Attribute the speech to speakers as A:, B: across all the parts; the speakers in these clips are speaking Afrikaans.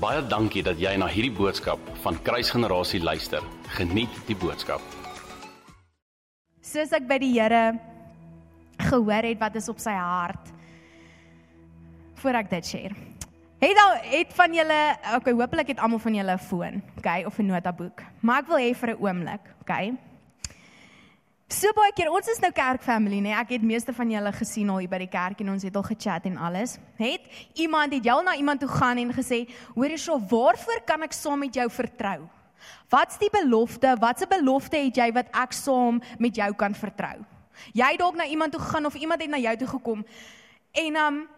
A: Baie dankie dat jy na hierdie boodskap van Kruisgenerasie luister. Geniet die boodskap.
B: Soos ek by die Here gehoor het wat is op sy hart voor ek dit share. Het al het van julle, okay, hopelik het almal van julle 'n foon, okay, of 'n notaboek. Maar ek wil hê vir 'n oomblik, okay? So baie keer, ons is nou kerkfamilie, nê? Ek het meeste van julle gesien al hier by die kerk en ons het al gechat en alles. Het iemand het jou na iemand toe gaan en gesê, "Hoor eens, waarvoor kan ek saam met jou vertrou? Wat's die belofte? Watse belofte het jy wat ek saam met jou kan vertrou?" Jy dalk na iemand toe gaan of iemand het na jou toe gekom. En um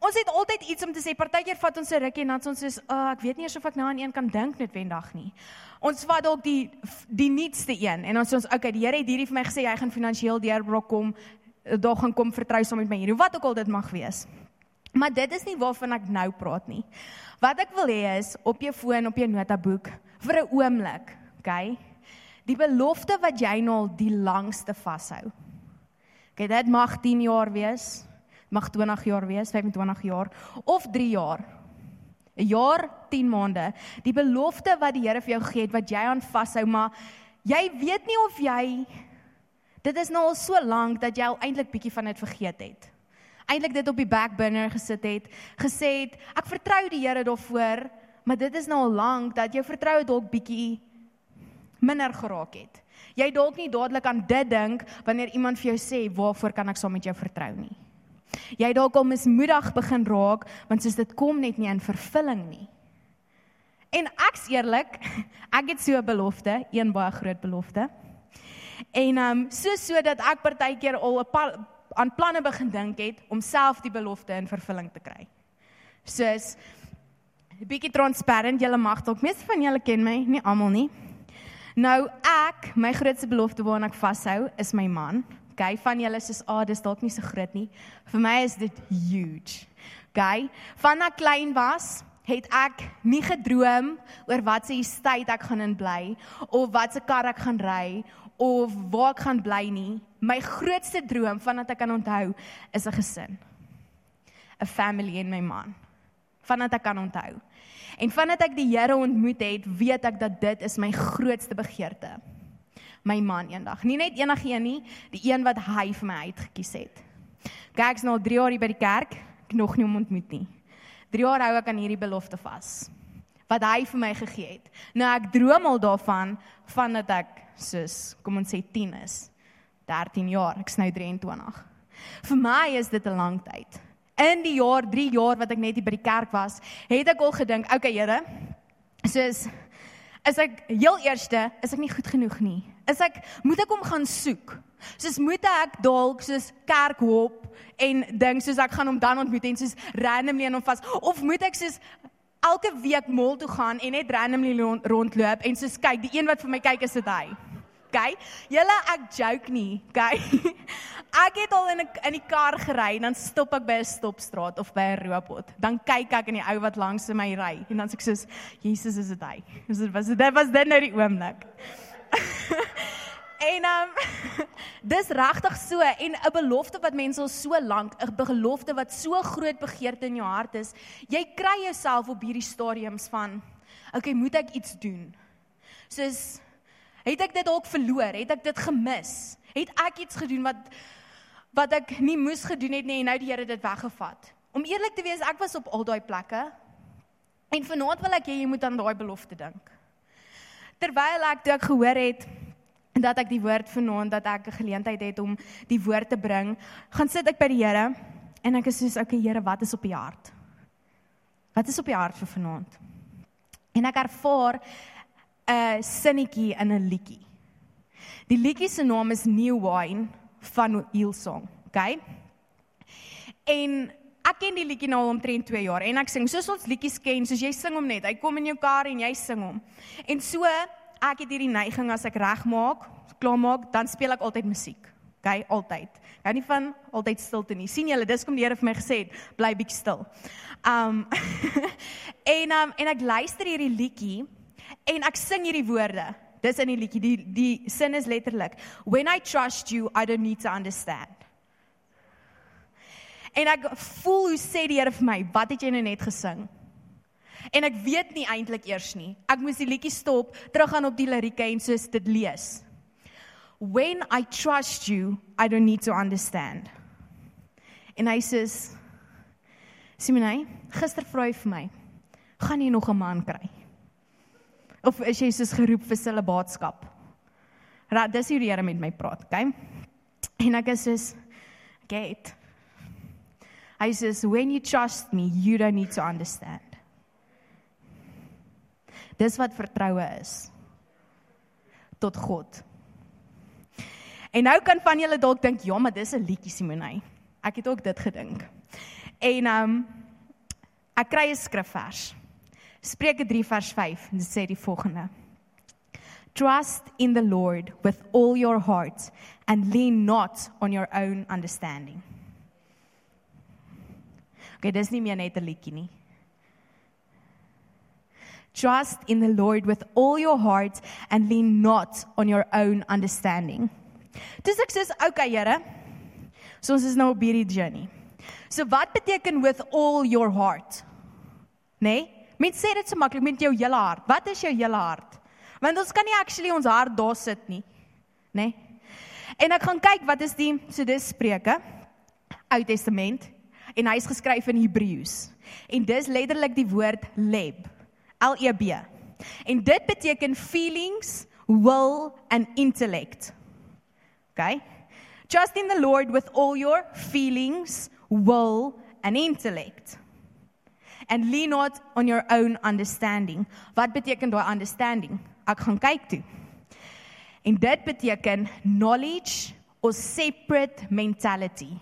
B: ons het altyd iets om te sê. Partykeer vat ons 'n rukkie en dan ons sê, "Ag, oh, ek weet nie eers of ek nou aan een kan dink noodwendig nie." Ons vat dalk die die nuutste een en ons sê ons, "Oké, okay, die Here het hierdie vir my gesê hy gaan finansiëel deurbrok kom. Daar gaan kom vertrou saam met my hier. Wat ook al dit mag wees." Maar dit is nie waarvan ek nou praat nie. Wat ek wil hê is op jou foon, op jou notaboek vir 'n oomblik, okay? Die belofte wat jy nou al die langste vashou. Okay, dit mag 10 jaar wees, mag 20 jaar wees, 25 jaar of 3 jaar. 'n Jaar, 10 maande. Die belofte wat die Here vir jou gegee het wat jy aan vashou, maar jy weet nie of jy dit is nou al so lank dat jy al eintlik bietjie van dit vergeet het. Eintlik dit op die back burner gesit het, gesê het ek vertrou die Here daarvoor, maar dit is nou al lank dat jou vertroue dalk bietjie minder geraak het. Jy dalk nie dadelik aan dit dink wanneer iemand vir jou sê waarvoor kan ek saam met jou vertrou nie. Jy dalk al mismoedig begin raak want soos dit kom net nie in vervulling nie. En ek's eerlik, ek het so 'n belofte, een baie groot belofte. En ehm um, so sodat ek partykeer al 'n paar aan planne begin dink het om self die belofte in vervulling te kry. Soos 'n bietjie transparant, julle mag dalk meeste van julle ken my, nie almal nie. Nou ek, my grootste belofte waaraan ek vashou, is my man. Okay, van julle sê, "Ag, oh, dis dalk nie so groot nie." Vir my is dit huge. Okay, van ek klein was, het ek nie gedroom oor wat se estate ek gaan in bly of wat se kar ek gaan ry of waar ek gaan bly nie. My grootste droom vandat ek kan onthou is 'n gesin. 'n Family en my man. Vandat ek kan onthou. En vandat ek die Here ontmoet het, weet ek dat dit is my grootste begeerte my man eendag. Nie net enigiemand nie, die een wat hy vir my uitgekies het. Kyk, ek's nou 3 jaar hier by die kerk, ek nog nie hom ontmoet nie. 3 jaar hou ek aan hierdie belofte vas wat hy vir my gegee het. Nou ek droom al daarvan van dat ek soos kom ons sê 10 is. 13 jaar, ek's nou 23. Vir my is dit 'n lang tyd. In die jaar 3 jaar wat ek net hier by die kerk was, het ek al gedink, okay Here, soos is ek heel eerste, is ek nie goed genoeg nie is ek moet ek hom gaan soek. Soos moet ek dalk soos kerk hop en dink soos ek gaan hom dan ontmoet en soos randomly aan hom vas of moet ek soos elke week mall toe gaan en net randomly rondloop en soos kyk die een wat vir my kyk is dit hy. Okay? Julle ek joke nie, okay? Ek het al in 'n in die kar gery en dan stop ek by 'n stopstraat of by 'n robot. Dan kyk ek in die ou wat langs my ry en dan sê ek soos Jesus is dit hy. Dit was dit was dit nou die oomblik. en um dis regtig so en 'n belofte wat mense al so lank 'n belofte wat so groot begeerte in jou hart is, jy kry jouself op hierdie stadiums van okay, moet ek iets doen? Soos het ek dit dalk verloor? Het ek dit gemis? Het ek iets gedoen wat wat ek nie moes gedoen het nie en nou die Here dit weggevat? Om eerlik te wees, ek was op al daai plekke. En vanaand wil ek hê jy moet aan daai belofte dink terwyl ek toe ek gehoor het dat ek die woord vanaand dat ek 'n geleentheid het om die woord te bring, gaan sit ek by die Here en ek is soos okay Here, wat is op u hart? Wat is op u hart vir vanaand? En ek ervaar 'n sinnetjie in 'n liedjie. Die liedjie se naam is New Wine van Hillsong, okay? En ek ken die liedjie nou omtrent 2 jaar en ek sing soos ons liedjies ken, soos jy sing hom net. Hy kom in jou kar en jy sing hom. En so ek het hierdie neiging as ek regmaak, klaar maak, dan speel ek altyd musiek. OK, altyd. Hou nie van altyd stilte nie. sien julle, dis kom die Here vir my gesê het, bly bietjie stil. Um en um en ek luister hierdie liedjie en ek sing hierdie woorde. Dis in die liedjie. Die die sin is letterlik: When I trust you, I don't need to understand. En ek voel hoe sê die Here vir my, wat het jy nou net gesing? En ek weet nie eintlik eers nie. Ek moes die liedjie stop, teruggaan op die lirieke en soos dit lees. When I trust you, I don't need to understand. En hy sê Simonay, gister vra hy vir my, gaan jy nog 'n man kry? Of is jy soos geroep vir celibaatskap? Raad, dis hoe die Here met my praat, okay? En ek is soos get. Hy sê when you trust me, you don't need to understand. Dis wat vertroue is tot God. En nou kan van julle dalk dink, ja, maar dis 'n liedjie Simonay. Ek het ook dit gedink. En um, ek kry 'n skrifvers. Spreuke 3 vers 5 en dit sê die volgende: Trust in the Lord with all your heart and lean not on your own understanding. Okay, dis nie meer net 'n liedjie nie. Trust in the Lord with all your heart and lean not on your own understanding. Dis ek sê, okay Here. So ons is nou op hierdie journey. So wat beteken with all your heart? Nee? Mens sê dit so maklik met jou hele hart. Wat is jou hele hart? Want ons kan nie actually ons hart daar sit nie. Nee? En ek gaan kyk wat is die so dis Spreuke Ou Testament en hy's geskryf in Hebreëus. En dis letterlik die woord leb. L E B. En dit beteken feelings, will and intellect. Okay? Trust in the Lord with all your feelings, will, and intellect. And lean not on your own understanding. Wat beteken daai understanding? Ek gaan kyk toe. En dit beteken knowledge or separate mentality.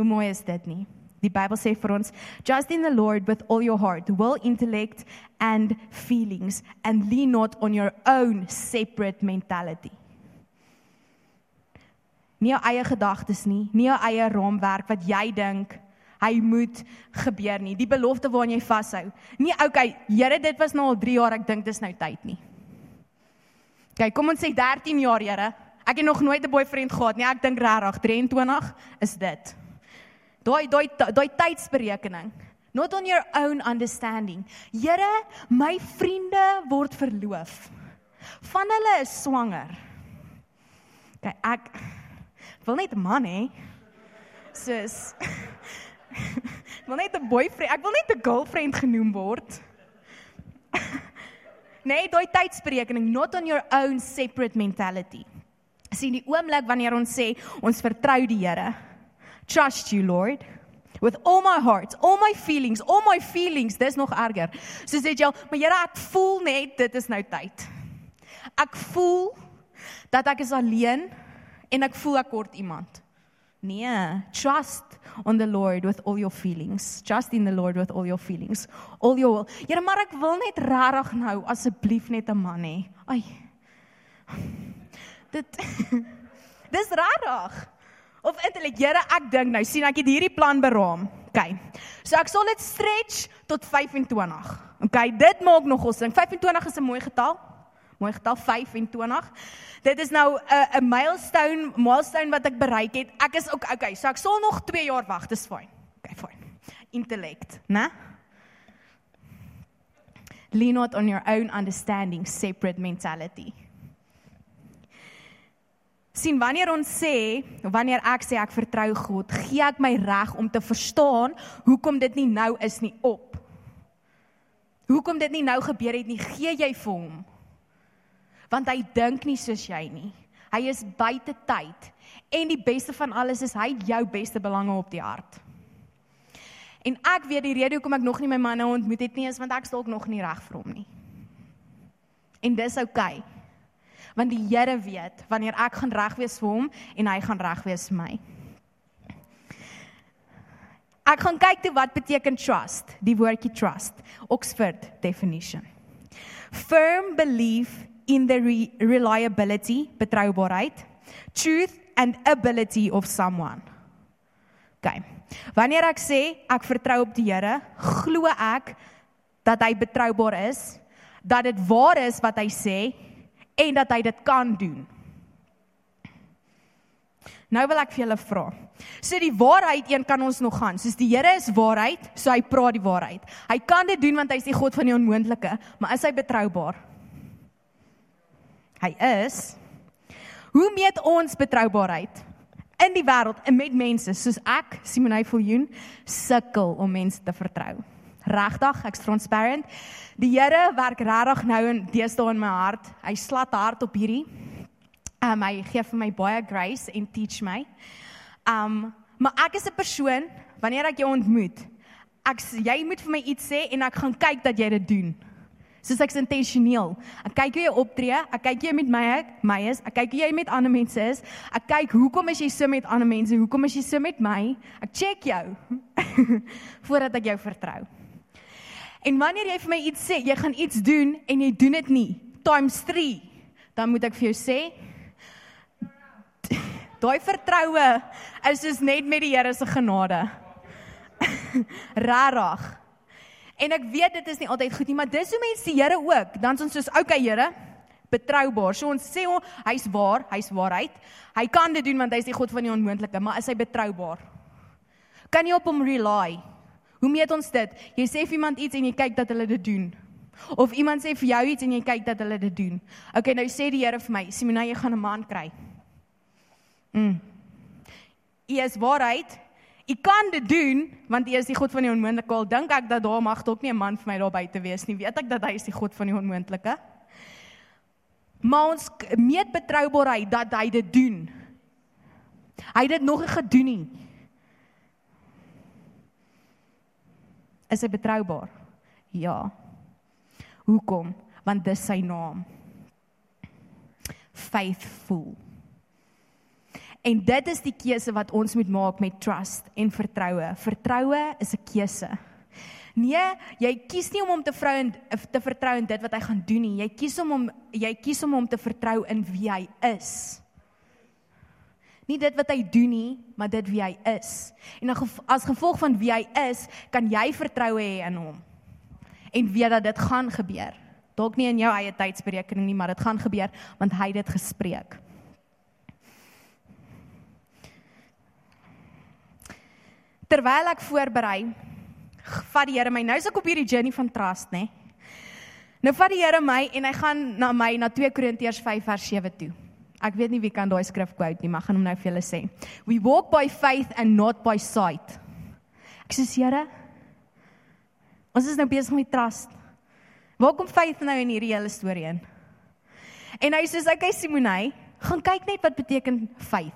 B: Hoe mooi is dit nie? Die Bybel sê vir ons, "Trust in the Lord with all your heart, will, intellect and feelings and lean not on your own separate mentality." nie jou eie gedagtes nie, nie jou eie raamwerk wat jy dink hy moet gebeur nie. Die belofte waaraan jy vashou. Nie okay, Here, dit was nou al 3 jaar, ek dink dis nou tyd nie. Kyk, kom ons sê 13 jaar, Here. Ek het nog nooit 'n boyfriend gehad nie. Ek dink regtig 23 is dit. Daai daai daai tydsberekening. Not on your own understanding. Here, my vriende word verloof. Van hulle is swanger. Kyk, ek wil net 'n man hê. Soos ek wil net 'n boyfriend, ek wil net 'n girlfriend genoem word. nee, daai tydsberekening not on your own separate mentality. Sien die oomblik wanneer ons sê ons vertrou die Here. Trust you Lord with all my heart, all my feelings, all my feelings, dis nog erger. So sê jy, maar Here, ek voel net dit is nou tyd. Ek voel dat ek is alleen en ek voel ek kort iemand. Nee, trust on the Lord with all your feelings. Trust in the Lord with all your feelings. All your will. Here, maar ek wil net regtig nou asseblief net 'n man hê. Ai. Dit Dis regtig. Of eintlik, Here, ek dink nou, sien ek het hierdie plan beraam. OK. So ek sal dit stretch tot 25. OK, dit maak nogal sin. 25 is 'n mooi getal mooi getal 25. Dit is nou 'n 'n milestone, milestone wat ek bereik het. Ek is ook okay, so ek sal nog 2 jaar wag, dis fyn. Okay, fyn. Intellect, né? Lean not on your own understanding, separate mentality. Sien wanneer ons sê, wanneer ek sê ek vertrou God, gee ek my reg om te verstaan hoekom dit nie nou is nie op. Hoekom dit nie nou gebeur het nie, gee jy vir hom want hy dink nie soos jy nie. Hy is buite tyd. En die beste van alles is hy jou beste belange op die hart. En ek weet die rede hoekom ek nog nie my man nou ontmoet het nie is want ek is dalk nog nie reg vir hom nie. En dis oukei. Okay, want die Here weet wanneer ek gaan reg wees vir hom en hy gaan reg wees vir my. Ek gaan kyk toe wat beteken trust, die woordjie trust, Oxford definition. Firm belief in the re reliability, betroubaarheid, truth and ability of someone. OK. Wanneer ek sê ek vertrou op die Here, glo ek dat hy betroubaar is, dat dit waar is wat hy sê en dat hy dit kan doen. Nou wil ek vir julle vra. So die waarheid een kan ons nog gaan. Soos die Here is waarheid, so hy praat die waarheid. Hy kan dit doen want hy is die God van die onmoontlike, maar is hy betroubaar? Hy is. Hoe meet ons betroubaarheid? In die wêreld met mense soos ek, Simonay Viljoen, sukkel om mense te vertrou. Regtig, ek's transparent. Die Here werk regtig nou in deesdae in my hart. Hy slat hard op hierdie. Um hy gee vir my baie grace en teach my. Um maar ek is 'n persoon wanneer ek jou ontmoet, ek jy moet vir my iets sê en ek gaan kyk dat jy dit doen. Soos ek's intentioneel. Ek kyk hoe jy optree, ek kyk jy met my my is, ek kyk hoe jy met ander mense is. Ek kyk hoekom is jy so met ander mense? Hoekom is jy so met my? Ek check jou voordat ek jou vertrou. En wanneer jy vir my iets sê, jy gaan iets doen en jy doen dit nie, times 3, dan moet ek vir jou sê, Daai vertroue is soos net met die Here se genade. Rarig. En ek weet dit is nie altyd goed nie, maar dis hoe mense die Here ook, dan ons soos okay Here, betroubaar. So ons sê hom, hy's waar, hy's waarheid. Hy kan dit doen want hy's die God van die onmoontlike, maar is hy betroubaar? Kan jy op hom rely? Hoe meet ons dit? Jy sê vir iemand iets en jy kyk dat hulle dit doen. Of iemand sê vir jou iets en jy kyk dat hulle dit doen. Okay, nou sê die Here vir my, Simona, jy gaan 'n man kry. Mm. U is waarheid. U kan dit doen want U is die God van die onmoontlike. Al dink ek dat daar mag dalk nie 'n man vir my daar buite wees nie. Weet ek dat hy is die God van die onmoontlike? Maar ons meet betroubaarheid dat hy dit doen. Hy het dit nog nie gedoen nie. Is hy betroubaar? Ja. Hoekom? Want dis sy naam. Faithful. En dit is die keuse wat ons moet maak met trust en vertroue. Vertroue is 'n keuse. Nee, jy kies nie om hom te vrou en te vertrou in dit wat hy gaan doen nie. Jy kies om hom jy kies om hom te vertrou in wie hy is. Nie dit wat hy doen nie, maar dit wie hy is. En as gevolg van wie hy is, kan jy vertroue hê in hom. En weet dat dit gaan gebeur. Dalk nie in jou eie tydsberekening nie, maar dit gaan gebeur want hy het dit gespreek. terwyl ek voorberei, vat die Here my. Nou is ek op hierdie journey van trust, nê? Nou vat die Here my en hy gaan na my na 2 Korintiërs 5 vers 7 toe. Ek weet nie wie kan daai skrif quote nie, maar gaan hom nou vir julle sê. We walk by faith and not by sight. Ek sê Here, ons is nou besig met trust. Waar kom faith nou in hierdie hele storie in? En hy sê, "Oké Simonay, gaan kyk net wat beteken faith."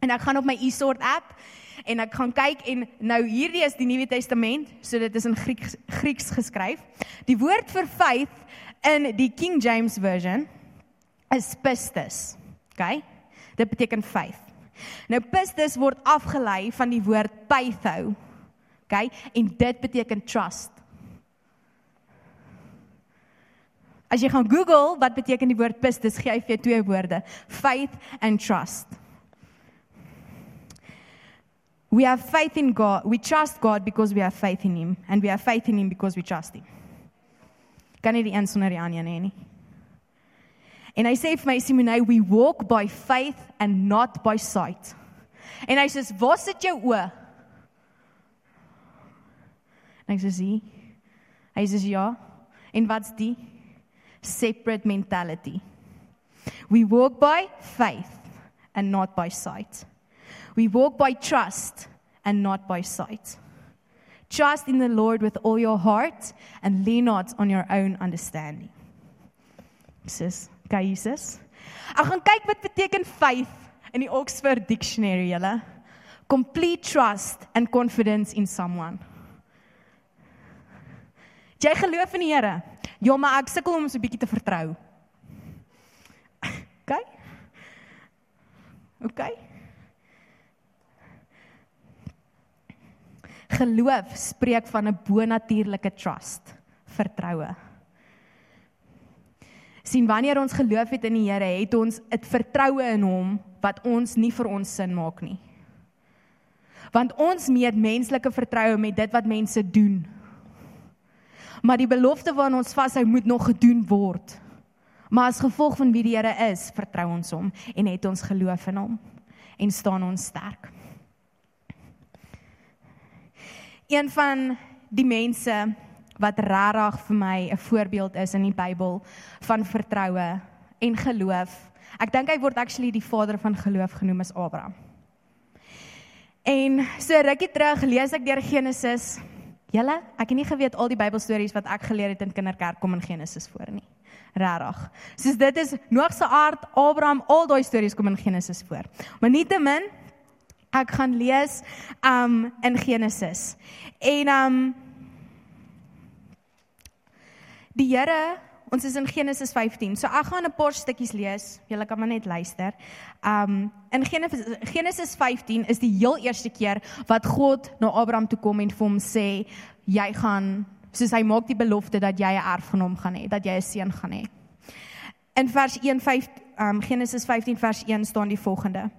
B: En ek gaan op my e-sort app en ek gaan kyk en nou hierdie is die Nuwe Testament, so dit is in Grieks Grieks geskryf. Die woord vir faith in die King James version is pistis. OK? Dit beteken faith. Nou pistis word afgelei van die woord peitho. OK? En dit beteken trust. As jy gaan Google wat beteken die woord pistis, gee hy vir jou twee woorde: faith and trust. We have faith in God. We trust God because we have faith in him and we have faith in him because we trust him. Kan nie die een sonder die ander nie. En hy sê vir my Simone, we walk by faith and not by sight. En hy sê, "Waar sit jou oë?" En ek sê, "Sie." Hy sê, "Ja." En wat's die? Separate mentality. We walk by faith and not by sight. We walk by trust and not by sight. Trust in the Lord with all your heart and lean not on your own understanding. Sis, kyk Jesus. Ek gaan kyk wat beteken faith in die Oxford Dictionary julle. Complete trust and confidence in someone. Jy geloof in die Here. Ja, maar ek sukkel om so 'n bietjie te vertrou. OK? OK? Geloof spreek van 'n bonatuurlike trust, vertroue. Sien wanneer ons geloof het in die Here, het ons 'n vertroue in hom wat ons nie vir ons sin maak nie. Want ons meet menslike vertroue met dit wat mense doen. Maar die belofte waaraan ons vashou moet nog gedoen word. Maar as gevolg van wie die Here is, vertrou ons hom en het ons geloof in hom. en staan ons sterk. Een van die mense wat regtig vir my 'n voorbeeld is in die Bybel van vertroue en geloof. Ek dink hy word actually die vader van geloof genoem as Abraham. En so rukkie terug lees ek deur Genesis. Julle, ek het nie geweet al die Bybelstories wat ek geleer het in kinderkerk kom in Genesis voor nie. Regtig. Soos dit is Noag se aard, Abraham, al daai stories kom in Genesis voor. Maar nietemin ek gaan lees um in Genesis. En um die Here, ons is in Genesis 15. So ek gaan 'n paar stukkies lees. Julle kan maar net luister. Um in Genesis, Genesis 15 is die heel eerste keer wat God na Abraham toe kom en vir hom sê jy gaan soos hy maak die belofte dat jy 'n erf van hom gaan hê, dat jy 'n seun gaan hê. In vers 1 5 um Genesis 15 vers 1 staan die volgende.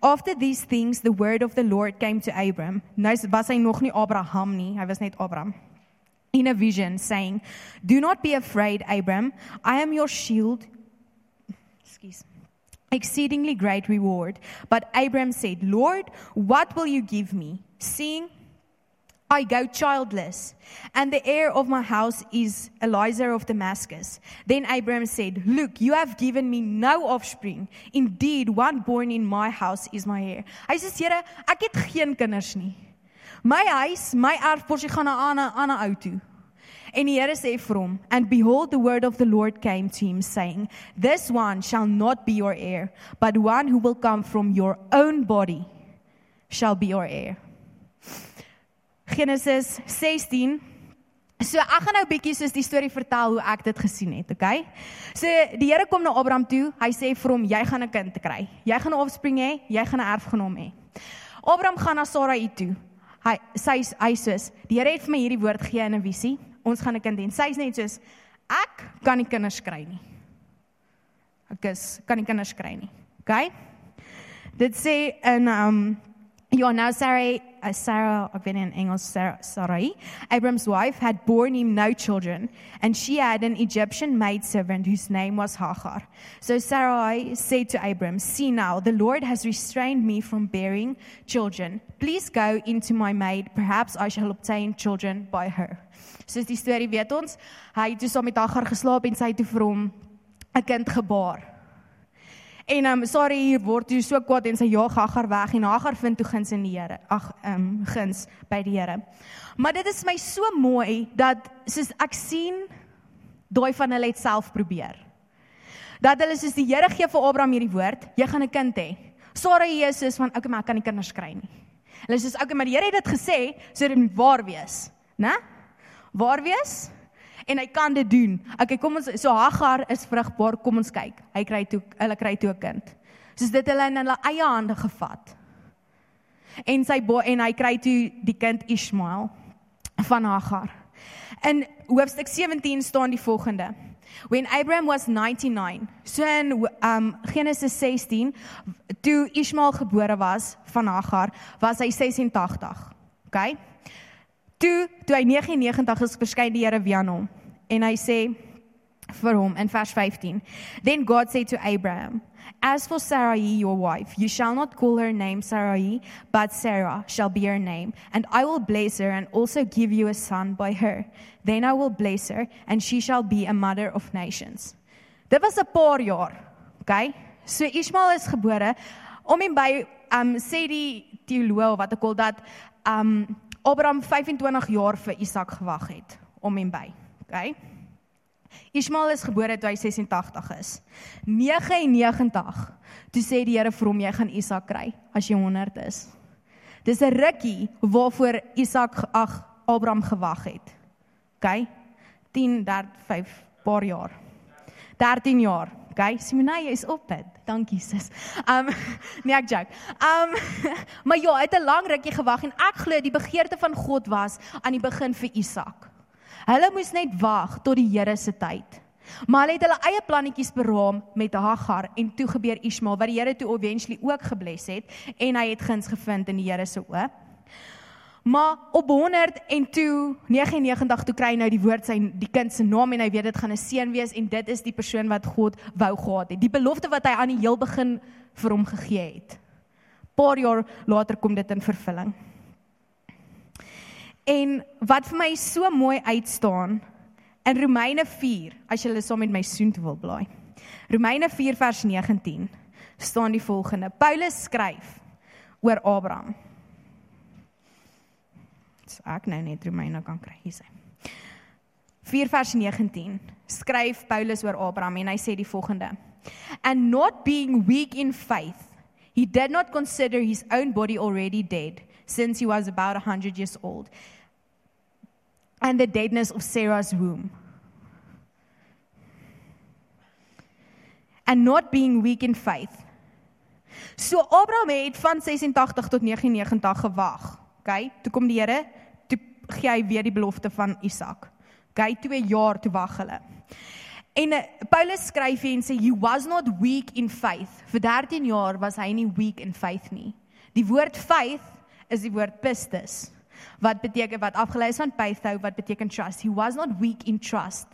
B: After these things the word of the Lord came to Abram. Nou was hy nog nie Abraham nie, hy was net Abraham. In a vision saying, "Do not be afraid, Abram. I am your shield." Excuse. Exceedingly great reward. But Abram said, "Lord, what will you give me, seeing I go childless, and the heir of my house is Eliezer of Damascus. Then Abram said, Look, you have given me no offspring. Indeed, one born in my house is my heir. Hy sê, Here, ek het geen kinders nie. My huis, my erfporsie gaan na 'n ander ander ou toe. En die Here sê vir hom, And behold, the word of the Lord came to him, saying, This one shall not be your heir, but one who will come from your own body shall be your heir. Genesis 16 So ek gaan nou bietjie soos die storie vertel hoe ek dit gesien het, okay? So die Here kom na Abraham toe. Hy sê vir hom, jy gaan 'n kind kry. Jy gaan 'n offspring hê, jy gaan 'n erfgenaam hê. Abraham gaan na Sarai toe. Hy sy hy sê, die Here het vir my hierdie woord gegee in 'n visie. Ons gaan 'n kind hê. Sy's net soos ek kan nie kinders kry nie. Ek is kan nie kinders kry nie. Okay? Dit sê in um Ja, nou Sarah, uh, Sarah, ek weet nie in Engels Sarai, Abram's wife had borne him no children, and she had an Egyptian maidservant whose name was Hagar. So Sarai said to Abram, "See now, the Lord has restrained me from bearing children. Please go into my maid, perhaps I shall obtain children by her." Soos die storie weet ons, hy het toe saam met Hagar geslaap en sy het toe vir hom 'n kind gebaar. En ehm um, sorry hier word jy so kwaad en sy jaag Hagar weg en Hagar vind toe guns in die Here. Ag ehm um, guns by die Here. Maar dit is my so mooi dat soos ek sien daai van hulle het self probeer. Dat hulle soos die Here gee vir Abraham hierdie woord, jy gaan 'n kind hê. Sorry Jesus van okay maar ek kan nie kinders kry nie. Hulle sê okay maar die Here het dit gesê, so dit moet waar wees, né? Waar wees? En hy kan dit doen. Okay, kom ons so Hagar is vrugbaar, kom ons kyk. Hy kry toe hulle kry toe 'n kind. Soos dit hulle in hulle eie hande gevat. En sy en hy kry toe die kind Ismael van Hagar. In hoofstuk 17 staan die volgende. When Abraham was 99, so in um Genesis 16, toe Ismael gebore was van Hagar, was hy 86. Okay? Toe toe hy 99 is, verskyn die Here weer aan hom en hy sê vir hom in vers 15 then god said to abraham as for sarai your wife you shall not call her name sarai but sarah shall be her name and i will bless her and also give you a son by her. Then i will bless her and she shall be a mother of nations dit was 'n paar jaar okay? So ismael is gebore. Om en by um sê die teoloog wat ek al dat um abraham 25 jaar vir isak gewag het om en by Okay. Ismael is gebore toe hy 86 is. 99. Toe sê die Here vir hom jy gaan Isak kry as jy 100 is. Dis 'n rukkie waarvoor Isak ag Abraham gewag het. Okay? 10, 5 paar jaar. 13 jaar. Okay, Simona, jy is op dit. Dankie sis. Um nee ek joke. Um maar ja, het 'n lang rukkie gewag en ek glo die begeerte van God was aan die begin vir Isak. Hulle moes net wag tot die Here se tyd. Maar hulle het hulle eie plannetjies beraam met Hagar en toe gebeur Ismael wat die Here toe eventually ook gebless het en hy het guns gevind in die Here se oë. Maar op 100 en toe 99 toe kry hy nou die woord sy die kind se naam en hy weet dit gaan 'n seun wees en dit is die persoon wat God wou gehad het. Die belofte wat hy aan die heel begin vir hom gegee het. Paar jaar later kom dit in vervulling. En wat vir my so mooi uitstaan in Romeine 4, as jy hulle saam met my soen toe wil blaai. Romeine 4 vers 19 staan die volgende. Paulus skryf oor Abraham. So ek nou net Romeine kan kry hier sy. 4 vers 19 skryf Paulus oor Abraham en hy sê die volgende. And not being weak in faith, he did not consider his own body already dead since he was about 100 years old. And the deadness of Sarah's womb. And not being weak in faith. So Abraham het van 86 tot 99 gewag. OK, toe kom die Here, gee hy weer die belofte van Isak. OK, 2 jaar toe wag hulle. En uh, Paulus skryf hier en sê he was not weak in faith. Vir 13 jaar was hy nie weak in faith nie. Die woord faith is die woord pistis wat beteken wat afgelei is van peithou wat beteken trust. He was not weak in trust.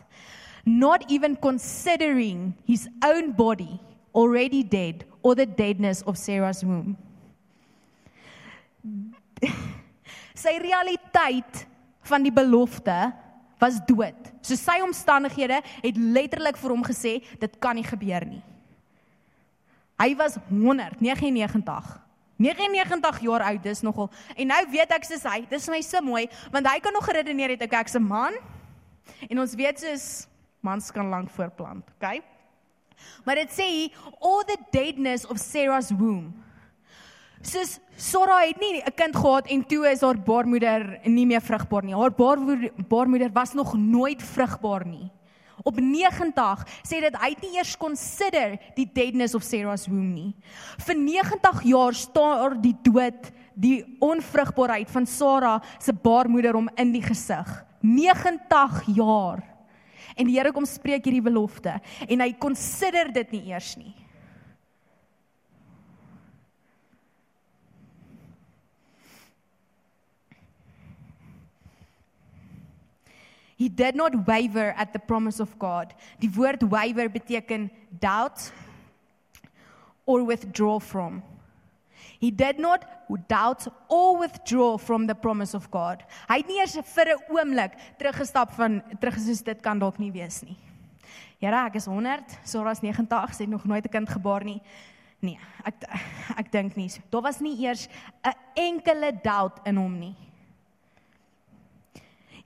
B: Not even considering his own body already dead or the deadness of Sarah's womb. Sy realiteit van die belofte was dood. So sy omstandighede het letterlik vir hom gesê dit kan nie gebeur nie. Hy was 199. 99 jaar oud, dis nogal. En nou weet ek soos hy, dis my so mooi, want hy kan nog geredeneer het ek ek's 'n man. En ons weet soos mans kan lank voorplant, okay? Maar dit sê all the deadness of Sarah's womb. Soos Sora het nie 'n kind gehad en toe is haar baarmoeder nie meer vrugbaar nie. Haar baarmoeder, was nog nooit vrugbaar nie. Op 90 sê dit hy het nie eers consider die deadness of Sarah's womb nie. Vir 90 jaar staar die dood, die onvrugbaarheid van Sara se baarmoeder om in die gesig. 90 jaar. En die Here kom spreek hierdie belofte en hy consider dit nie eers nie. He did not waver at the promise of God. Die woord waver beteken doubt or withdraw from. He did not doubt or withdraw from the promise of God. Hy het nie eers vir 'n oomblik teruggestap van teruggesoos dit kan dalk nie wees nie. Here, ek is 100, Sora's 90, sy het nog nooit 'n kind gebaar nie. Nee, ek ek dink nie. Daar was nie eers 'n enkele doubt in hom nie.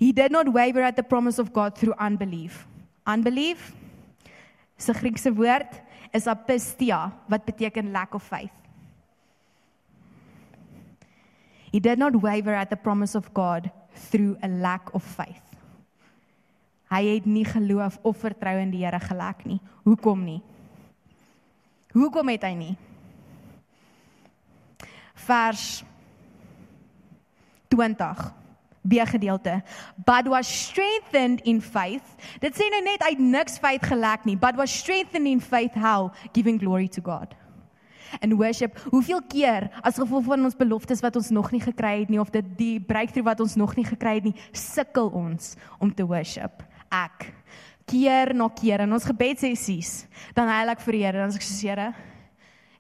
B: He did not waver at the promise of God through unbelief. Unbelief se Griekse woord is apistia wat beteken lack of faith. He did not waver at the promise of God through a lack of faith. Hy het nie geloof of vertrou in die Here gelek nie. Hoekom nie? Hoekom het hy nie? Vers 20 B gedeelte. But was strengthened in faith. Dit sê nou net het niks feit gelek nie, but was strengthened in faith how giving glory to God. And worship. Hoeveel keer as gevolg van ons beloftes wat ons nog nie gekry het nie of dit die breakthrough wat ons nog nie gekry het nie, sukkel ons om te worship. Ek keer na keer in ons gebedsessies, dan heilig vir die Here, dan sê ek so Here,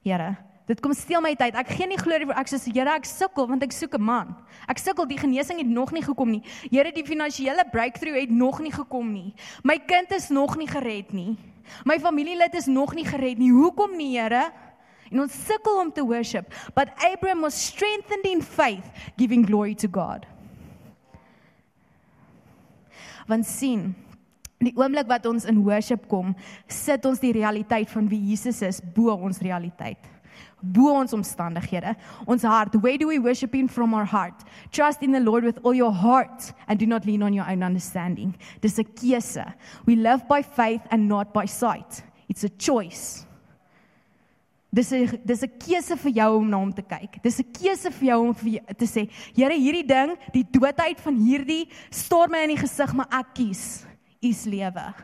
B: Here, Dit kom steel my tyd. Ek gee nie glorie vir ek sê Here, ek sukkel want ek soek 'n man. Ek sukkel, die genesing het nog nie gekom nie. Here, die finansiële breakthrough het nog nie gekom nie. My kind is nog nie gered nie. My familielid is nog nie gered nie. Hoekom nie, Here? En ons sukkel om te worship, but Abraham was strengthened in faith, giving glory to God. Want sien, die oomblik wat ons in worship kom, sit ons die realiteit van wie Jesus is bo ons realiteit bo ons omstandighede. Ons hart, where do we worship in from our heart? Trust in the Lord with all your heart and do not lean on your own understanding. Dis 'n keuse. We live by faith and not by sight. It's a choice. Dis 'n dis 'n keuse vir jou om na hom te kyk. Dis 'n keuse vir jou om vir te sê, Here, hierdie ding, die doodheid van hierdie staar my in die gesig, maar ek kies u's lewe.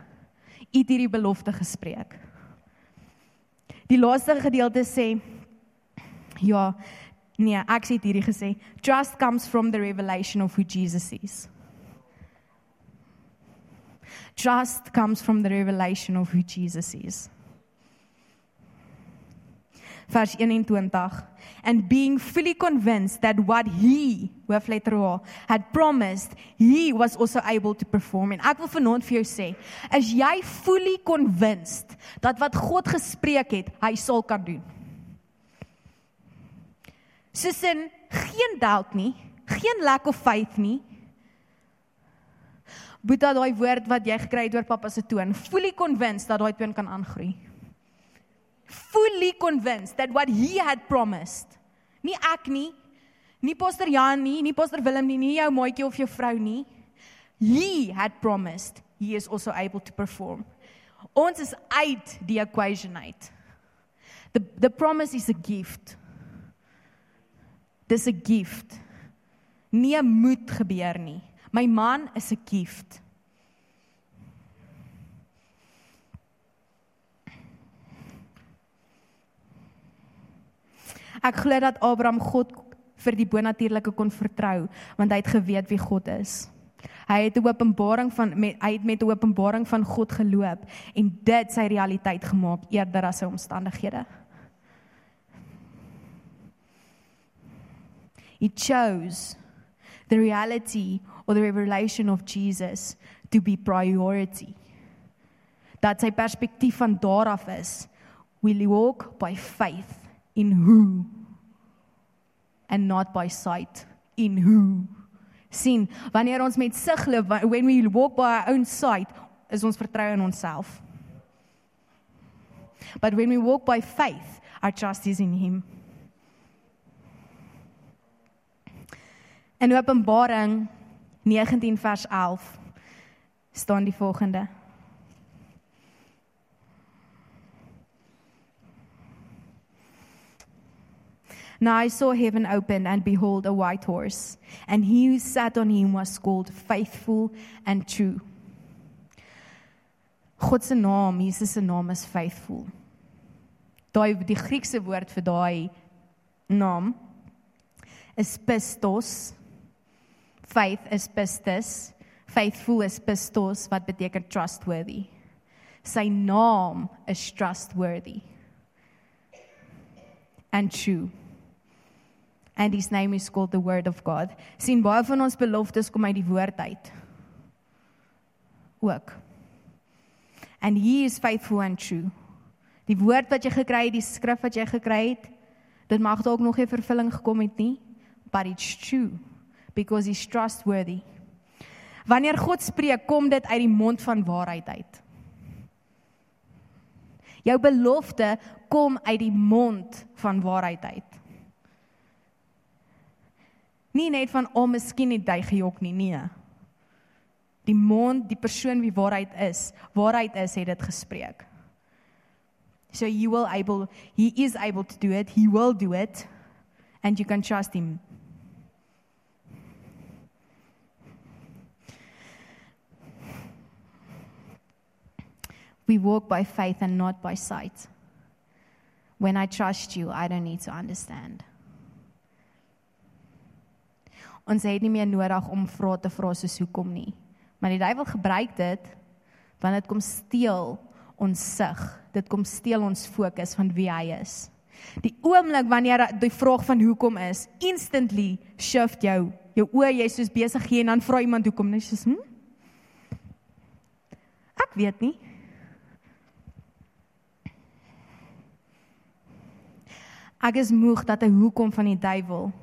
B: U het hierdie belofte gespreek. Die laaste gedeelte sê Ja. Nee, ek sê hierdie gesê, trust comes from the revelation of who Jesus is. Trust comes from the revelation of who Jesus is. Vers 21 and being fully convinced that what he with letter O had promised he was also able to perform. En ek wil vanaand vir jou sê is jy fully convinced dat wat God gespreek het hy sal kan doen? Soos in geen doubt nie geen lack of faith nie. Boeta daai woord wat jy gekry het oor pappa se toon. Fully convinced dat daai toon kan aangroei fully convinced that what he had promised. Nie ek nie nie pastor Jan nie nie pastor Willem nie nie jou maatjie of jou vrou nie. He had promised he is also able to perform. Ons is uit die equation uit. The the promise is a gift. Dis 'n gift. Nie moet gebeur nie. My man is 'n gift Ek glo dat Abraham God vir die bonatuurlike kon vertrou want hy het geweet wie God is. Hy het 'n openbaring van met hy het met 'n openbaring van God geloop en dit sy realiteit gemaak eerder as sy omstandighede. He chose the reality or the revelation of Jesus to be priority. Dat sy perspektief van daar af is, will walk by faith in who and not by sight. In who? sien wanneer ons met sig loop when we walk by our own sight is ons vertrou in onsself. But when we walk by faith our trust is in him. In openbaring 19 vers 11 staan die volgende Now I saw heaven open, and behold, a white horse, and he who sat on him was called faithful and true. God se naam, Jesus se naam is faithful. Daai die Griekse woord vir daai naam is pistos. Faith is pistis. Faithful is pistos wat beteken trustworthy. Sy naam is trustworthy and true and his name is called the word of God. sien baie van ons beloftes kom uit die woord uit. Ook. And he is faithful and true. Die woord wat jy gekry het, die skrif wat jy gekry het, dit mag dalk nog nie vervulling gekom het nie, but it's true because he's trustworthy. Wanneer God spreek, kom dit uit die mond van waarheid uit. Jou belofte kom uit die mond van waarheid uit. Nie net van o, oh, miskien het hy gejok nie, nee. Die mond, die persoon wie waarheid is, waarheid is het dit gespreek. So you will able he is able to do it, he will do it and you can trust him. We walk by faith and not by sight. When I trust you, I don't need to understand. Ons het nie meer nodig om vrae te vra soos hoekom nie. Maar die duiwel gebruik dit want dit kom steel ons sig. Dit kom steel ons fokus van wie hy is. Die oomblik wanneer die vraag van hoekom is, instantly shift jou jou oë jy soos besig hier en dan vra iemand hoekom net soos hm? Ek weet nie. Ek is moeg dat 'n hoekom van die duiwel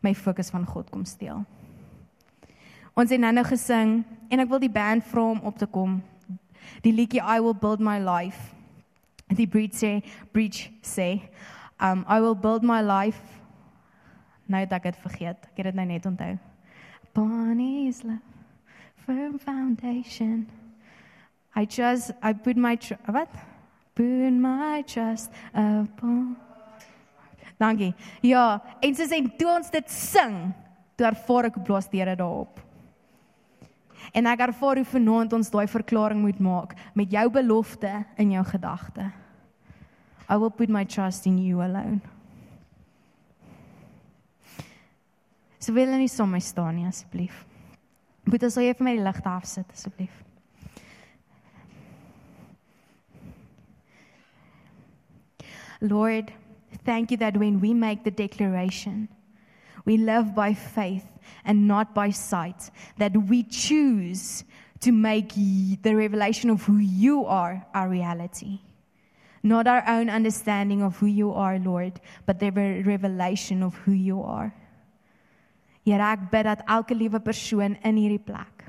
B: my fokus van God kom steel. Ons het nou-nou gesing en ek wil die band vra om op te kom. Die liedjie I will build my life. Die breach sê, breach sê, um I will build my life. Nou dat ek dit vergeet. Ek het dit nou net onthou. Bonnie's love firm foundation. I just I put my what? Put my trust upon Dankie. Ja, en soos en toe ons dit sing, toe ervaar ek blaas die Here daarop. En ek ervaar hoe vanaand ons daai verklaring moet maak met jou belofte in jou gedagte. I will put my trust in you alone. So wil hulle nie saam met my staan nie asseblief. Moet as jy vir my die ligte afsit asseblief. Lord, thank you that when we make the declaration, we live by faith and not by sight, that we choose to make the revelation of who you are our reality. Not our own understanding of who you are, Lord, but the re- revelation of who you are. Here ek bid dat elke liewe persoon in hierdie plek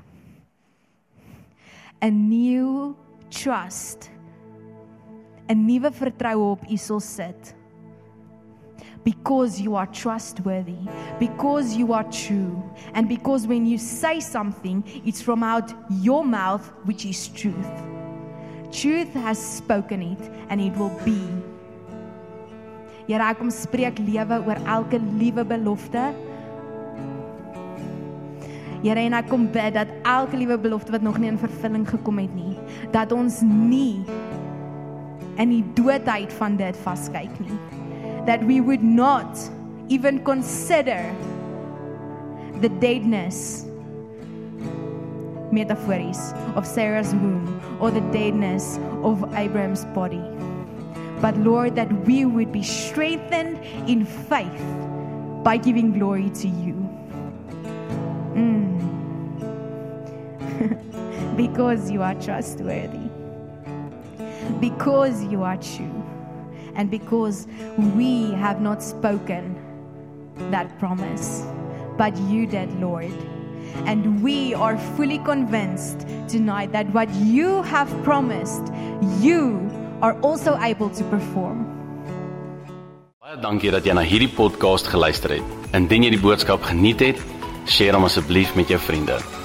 B: 'n new trust 'n nuwe vertroue op U sal sit. Because you are trustworthy, because you are true, and because when you say something, it's from out your mouth, which is truth. Truth has spoken it, and it will be. Here ek kom spreek lewe oor elke liewe belofte. Here en ek kom bid dat elke liewe belofte wat nog nie in vervulling gekom het nie, dat ons nie in die doodheid van dit vaskyk nie. That we would not even consider the deadness metaphors of Sarah's womb or the deadness of Abraham's body. But Lord, that we would be strengthened in faith by giving glory to you. Mm. because you are trustworthy because you are true and because we have not spoken that promise, but you did, Lord. And we are fully convinced tonight that what you have promised, you are also able to perform.
A: Baie dankie dat jy na hierdie podcast geluister het. Indien jy die boodskap geniet het, deel hom asseblief met jou vriende.